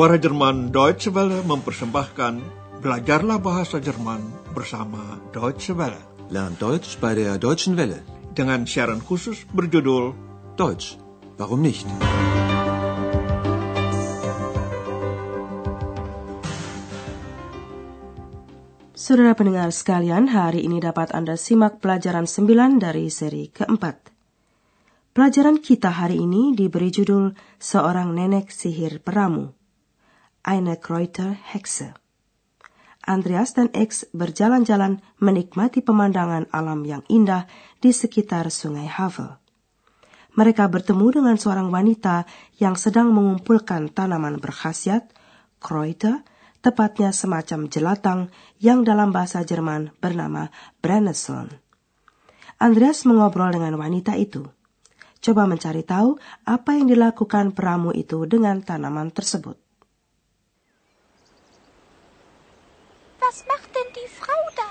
Suara Jerman Deutsche Welle mempersembahkan Belajarlah Bahasa Jerman bersama Deutsche Welle. Lernt Deutsch bei der Deutschen Welle. Dengan siaran khusus berjudul Deutsch, warum nicht? Saudara pendengar sekalian, hari ini dapat Anda simak pelajaran 9 dari seri keempat. Pelajaran kita hari ini diberi judul Seorang Nenek Sihir Peramu. Eine Kreuter Hexe. Andreas dan X berjalan-jalan menikmati pemandangan alam yang indah di sekitar sungai Havel. Mereka bertemu dengan seorang wanita yang sedang mengumpulkan tanaman berkhasiat, Kreuter, tepatnya semacam jelatang yang dalam bahasa Jerman bernama Brennesseln. Andreas mengobrol dengan wanita itu. Coba mencari tahu apa yang dilakukan peramu itu dengan tanaman tersebut. Was macht denn die Frau da?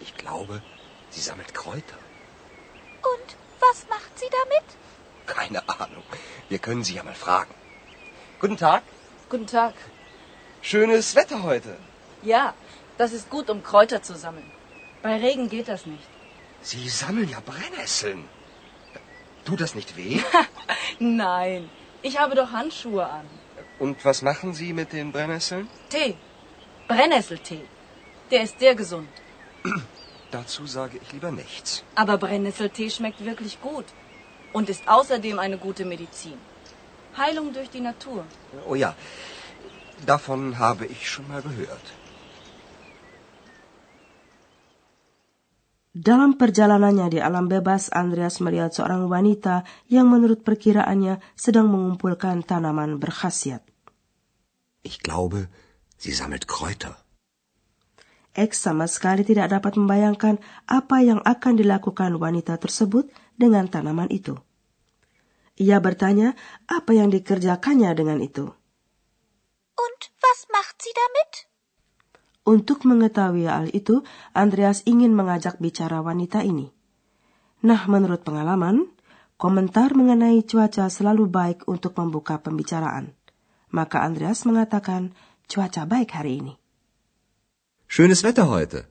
Ich glaube, sie sammelt Kräuter. Und was macht sie damit? Keine Ahnung. Wir können sie ja mal fragen. Guten Tag. Guten Tag. Schönes Wetter heute. Ja, das ist gut, um Kräuter zu sammeln. Bei Regen geht das nicht. Sie sammeln ja Brennnesseln. Tut das nicht weh? Nein, ich habe doch Handschuhe an. Und was machen Sie mit den Brennnesseln? Tee. Brennnesseltee. Der ist sehr gesund. Dazu sage ich lieber nichts. Aber Brennnesseltee schmeckt wirklich gut. Und ist außerdem eine gute Medizin. Heilung durch die Natur. Oh ja, davon habe ich schon mal gehört. Dalam perjalanannya di alam bebas, Andreas melihat seorang wanita yang menurut perkiraannya sedang mengumpulkan tanaman berkhasiat. Ich glaube, sie sammelt Kräuter. X sama sekali tidak dapat membayangkan apa yang akan dilakukan wanita tersebut dengan tanaman itu. Ia bertanya apa yang dikerjakannya dengan itu. Und was macht sie damit? Untuk mengetahui hal itu, Andreas ingin mengajak bicara wanita ini. Nah, menurut pengalaman, komentar mengenai cuaca selalu baik untuk membuka pembicaraan. Maka Andreas mengatakan, cuaca baik hari ini. Schönes Wetter heute.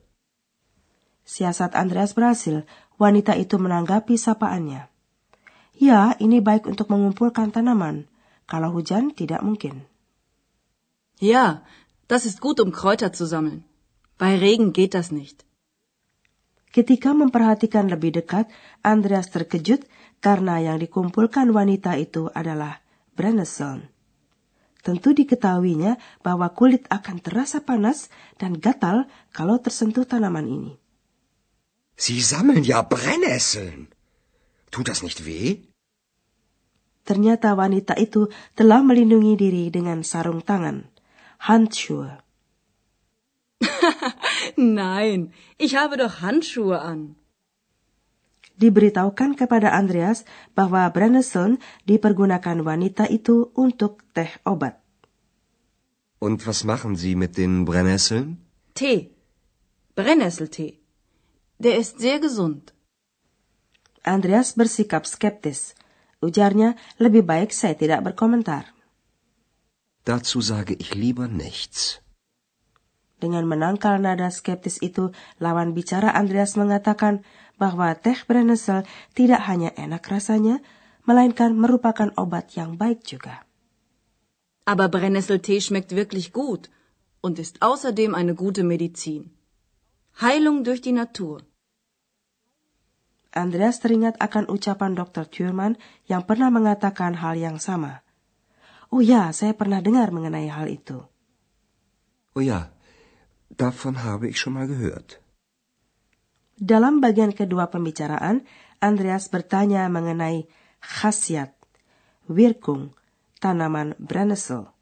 Siasat Andreas berhasil, wanita itu menanggapi sapaannya. Ya, ini baik untuk mengumpulkan tanaman. Kalau hujan, tidak mungkin. Ja, das ist gut, um Kräuter zu sammeln. Bei Regen geht das nicht. Ketika memperhatikan lebih dekat, Andreas terkejut karena yang dikumpulkan wanita itu adalah Brennesseln. Tentu diketahuinya bahwa kulit akan terasa panas dan gatal kalau tersentuh tanaman ini. Sie sammeln ja Brennnesseln. Tut das nicht weh? Ternyata wanita itu telah melindungi diri dengan sarung tangan, Handschuhe. Nein, ich habe doch Handschuhe an. Diberitahukan kepada Andreas bahwa Brennesseln dipergunakan wanita itu untuk teh obat. Und was machen Sie mit den Brennnesseln? Tee. Brennnesseltee. Der ist sehr gesund. Andreas bersikap skeptis. Ujarnya, lebih baik saya tidak berkomentar. Dazu sage ich lieber nichts. Dengan menangkal nada skeptis itu, lawan bicara Andreas mengatakan bahwa teh Brennnessel tidak hanya enak rasanya, melainkan merupakan obat yang baik juga. Aber Brennnesseltee schmeckt wirklich gut und ist außerdem eine gute Medizin. Heilung durch die Natur. Andreas teringat akan ucapan Dr. Thurman yang pernah mengatakan hal yang sama. Oh ya, saya pernah dengar mengenai hal itu. Oh ja, davon habe ich schon mal gehört. Dalam bagian kedua pembicaraan, Andreas bertanya mengenai khasiat, Wirkung, tanaman Brennnessel.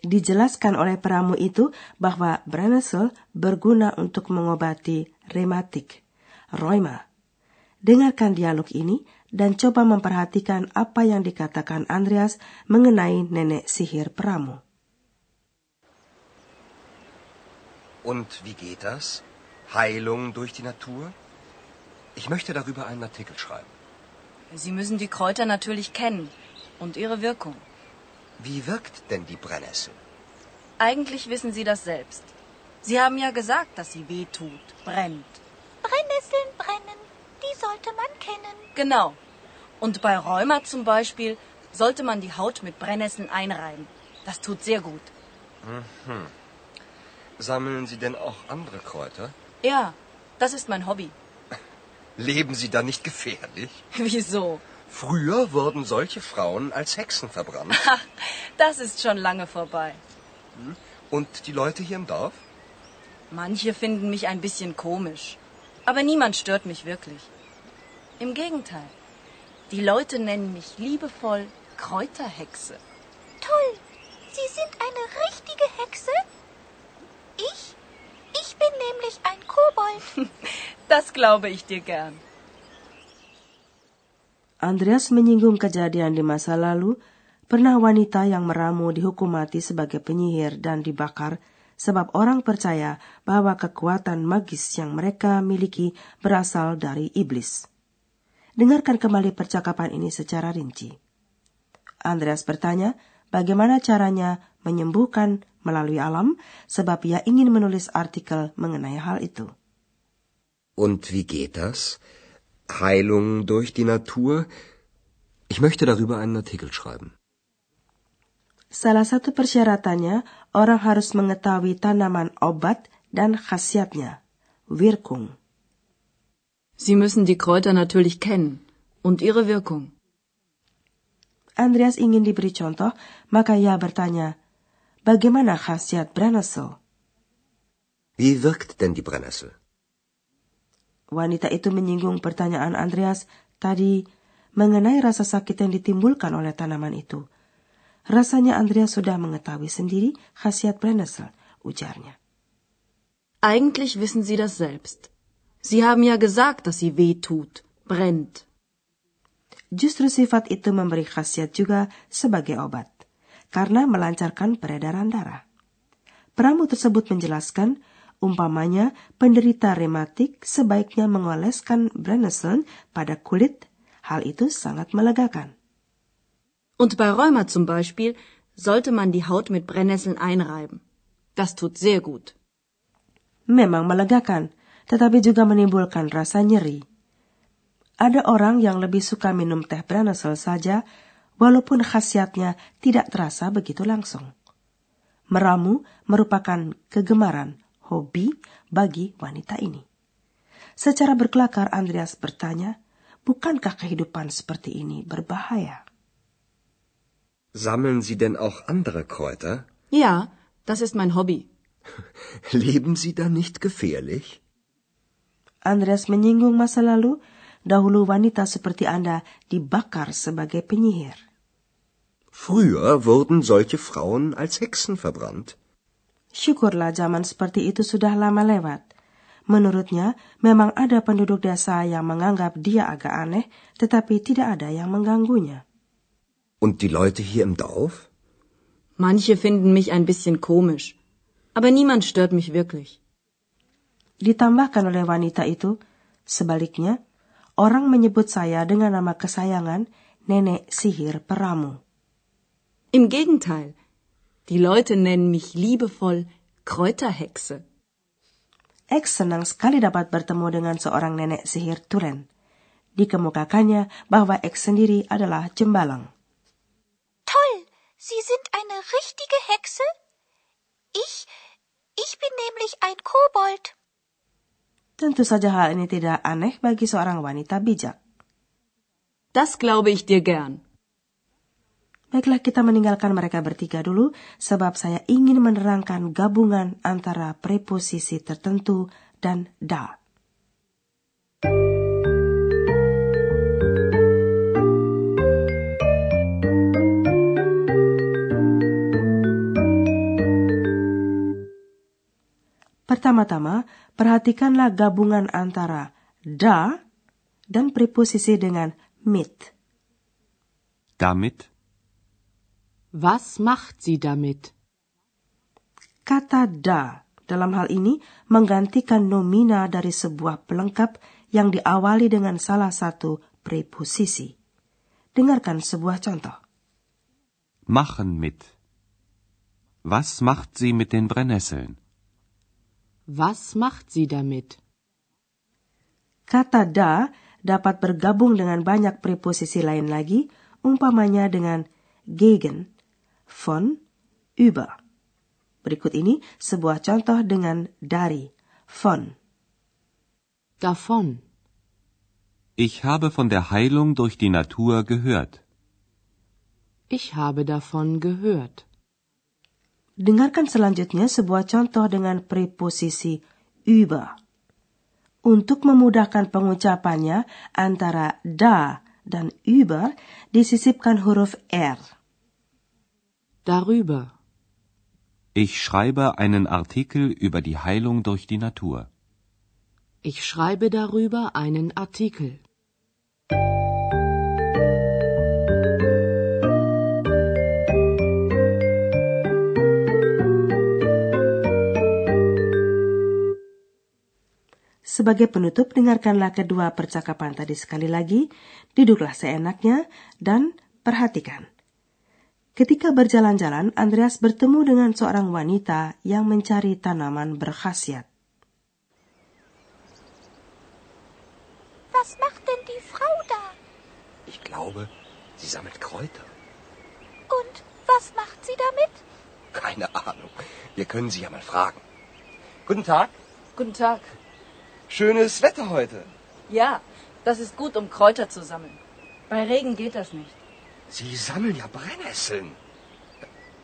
Dijelaskan oleh peramu itu bahwa Brennnessel berguna untuk mengobati rematik, rheuma. Dengarkan dialog ini dan coba memperhatikan apa yang dikatakan Andreas mengenai nenek sihir peramu. Und wie geht das? Heilung durch die Natur? Ich möchte darüber einen Artikel schreiben. Sie müssen die Kräuter natürlich kennen und ihre Wirkung. Wie wirkt denn die Brennnessel? Eigentlich wissen Sie das selbst. Sie haben ja gesagt, dass sie weh tut, brennt. Brennnesseln brennen, die sollte man kennen. Genau. Und bei Rheuma zum Beispiel sollte man die Haut mit Brennnesseln einreiben. Das tut sehr gut. Sammeln Sie denn auch andere Kräuter? Ja, das ist mein Hobby. Leben Sie da nicht gefährlich? Wieso? Früher wurden solche Frauen als Hexen verbrannt. Ach, das ist schon lange vorbei. Und die Leute hier im Dorf? Manche finden mich ein bisschen komisch. Aber niemand stört mich wirklich. Im Gegenteil. Die Leute nennen mich liebevoll Kräuterhexe. Toll, Sie sind eine richtige Hexe? Ich? Ich bin nämlich ein Kobold. Das glaube ich dir gern. Andreas menyinggung kejadian di masa lalu, pernah wanita yang meramu dihukum mati sebagai penyihir dan dibakar sebab orang percaya bahwa kekuatan magis yang mereka miliki berasal dari iblis. Dengarkan kembali percakapan ini secara rinci. Andreas bertanya bagaimana caranya menyembuhkan melalui alam sebab ia ingin menulis artikel mengenai hal itu. Und wie geht das? Heilung durch die Natur? Ich möchte darüber einen Artikel schreiben. Salah satu persyaratannya, orang harus mengetahui tanaman obat dan khasiatnya, Wirkung. Sie müssen die Kräuter natürlich kennen und ihre Wirkung. Andreas ingin diberi contoh, maka ia bertanya, bagaimana khasiat Brennnessel? Wie wirkt denn die Brennnessel? Wanita itu menyinggung pertanyaan Andreas tadi mengenai rasa sakit yang ditimbulkan oleh tanaman itu. Rasanya Andreas sudah mengetahui sendiri khasiat Brennnessel, ujarnya. Eigentlich wissen Sie das selbst. Sie haben ja gesagt, dass sie weh tut, brennt. Justru sifat itu memberi khasiat juga sebagai obat, karena melancarkan peredaran darah. Peramu tersebut menjelaskan, umpamanya penderita rematik sebaiknya mengoleskan Brennnessel pada kulit, hal itu sangat melegakan. Und bei Rheuma zum Beispiel sollte man die Haut mit Brennnesseln einreiben. Das tut sehr gut. Memang melegakan, tetapi juga menimbulkan rasa nyeri. Ada orang yang lebih suka minum teh Brennnessel saja, walaupun khasiatnya tidak terasa begitu langsung. Meramu merupakan kegemaran, hobi bagi wanita ini. Secara berkelakar Andreas bertanya, bukankah kehidupan seperti ini berbahaya? Sammeln Sie denn auch andere Kräuter? Ja, das ist mein Hobby. Leben Sie da nicht gefährlich? Andreas menyinggung masa lalu, dahulu wanita seperti Anda dibakar sebagai penyihir. Früher wurden solche Frauen als Hexen verbrannt. Syukurlah zaman seperti itu sudah lama lewat. Menurutnya, memang ada penduduk desa yang menganggap dia agak aneh, tetapi tidak ada yang mengganggunya. Und die Leute hier im Dorf? Manche finden mich ein bisschen komisch. Aber niemand stört mich wirklich. Ditambahkan oleh wanita itu, sebaliknya, orang menyebut saya dengan nama kesayangan nenek sihir peramu. Im Gegenteil. Die Leute nennen mich liebevoll Kräuterhexe. X senang sekali dapat bertemu dengan seorang nenek sihir Turen. Dikemukakannya bahwa X sendiri adalah jembalang. Toll, Sie sind eine richtige Hexe? Ich, ich bin nämlich ein Kobold. Tentu saja hal ini tidak aneh bagi seorang wanita bijak. Das glaube ich dir gern. Baiklah kita meninggalkan mereka bertiga dulu sebab saya ingin menerangkan gabungan antara preposisi tertentu dan da. Pertama-tama, perhatikanlah gabungan antara da dan preposisi dengan mit. Damit? Was macht sie damit? Kata da dalam hal ini menggantikan nomina dari sebuah pelengkap yang diawali dengan salah satu preposisi. Dengarkan sebuah contoh. Machen mit. Was macht sie mit den Brennnesseln? Was macht sie damit? Kata da dapat bergabung dengan banyak preposisi lain lagi, umpamanya dengan gegen, von, über. Berikut ini sebuah contoh dengan dari, von. Davon. Ich habe von der Heilung durch die Natur gehört. Ich habe davon gehört. Dengarkan selanjutnya sebuah contoh dengan preposisi über. Untuk memudahkan pengucapannya, antara da dan über disisipkan huruf R. Darüber. Ich schreibe einen Artikel über die Heilung durch die Natur. Ich schreibe darüber einen Artikel. Sebagai penutup, dengarkanlah kedua percakapan tadi sekali lagi, duduklah seenaknya, dan perhatikan. Ketika berjalan-jalan, Andreas bertemu dengan seorang wanita yang mencari tanaman berkhasiat. Was macht denn die Frau da? Ich glaube, sie sammelt Kräuter. Und was macht sie damit? Keine Ahnung. Wir können sie ja mal fragen. Guten Tag. Guten Tag. Schönes Wetter heute. Ja, das ist gut, um Kräuter zu sammeln. Bei Regen geht das nicht. Sie sammeln ja Brennnesseln.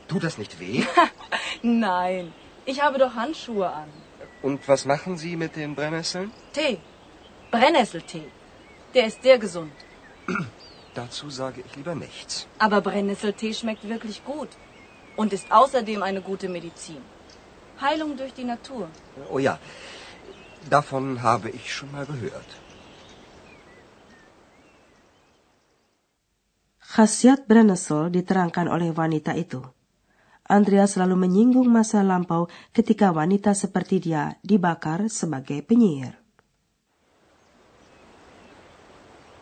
Tut das nicht weh? Nein, ich habe doch Handschuhe an. Und was machen Sie mit den Brennnesseln? Tee. Brennnesseltee. Der ist sehr gesund. Dazu sage ich lieber nichts. Aber Brennnesseltee schmeckt wirklich gut. Und ist außerdem eine gute Medizin. Heilung durch die Natur. Oh ja, davon habe ich schon mal gehört. Khasiat Brennesel diterangkan oleh wanita itu. Andrea selalu menyinggung masa lampau ketika wanita seperti dia dibakar sebagai penyihir.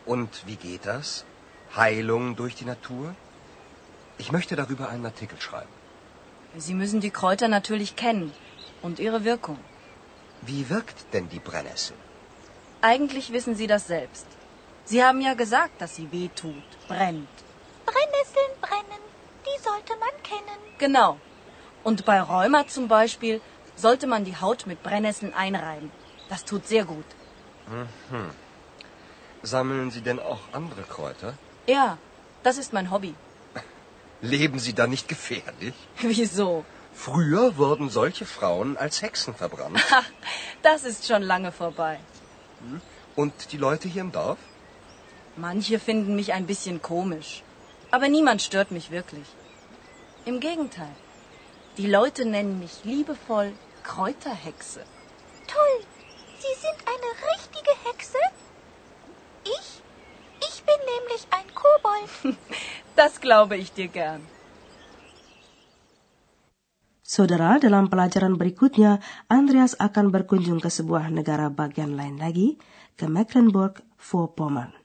Und wie geht das? Heilung durch die Natur? Ich möchte darüber einen Artikel schreiben. Sie müssen die Kräuter natürlich kennen und ihre Wirkung. Wie wirkt denn die Brennnessel? Eigentlich wissen Sie das selbst. Sie haben ja gesagt, dass sie weh tut, brennt. Brennnesseln brennen, die sollte man kennen. Genau. Und bei Rheuma zum Beispiel sollte man die Haut mit Brennnesseln einreiben. Das tut sehr gut. Mhm. Sammeln Sie denn auch andere Kräuter? Ja, das ist mein Hobby. Leben Sie da nicht gefährlich? Wieso? Früher wurden solche Frauen als Hexen verbrannt. Ach, das ist schon lange vorbei. Und die Leute hier im Dorf? Manche finden mich ein bisschen komisch. Aber niemand stört mich wirklich. Im Gegenteil. Die Leute nennen mich liebevoll Kräuterhexe. Toll, Sie sind eine richtige Hexe? Ich? Ich bin nämlich ein Kobold. Das glaube ich dir gern. Saudara, dalam pelajaran berikutnya, Andreas akan berkunjung ke sebuah negara bagian lain lagi, ke Mecklenburg-Vorpommern.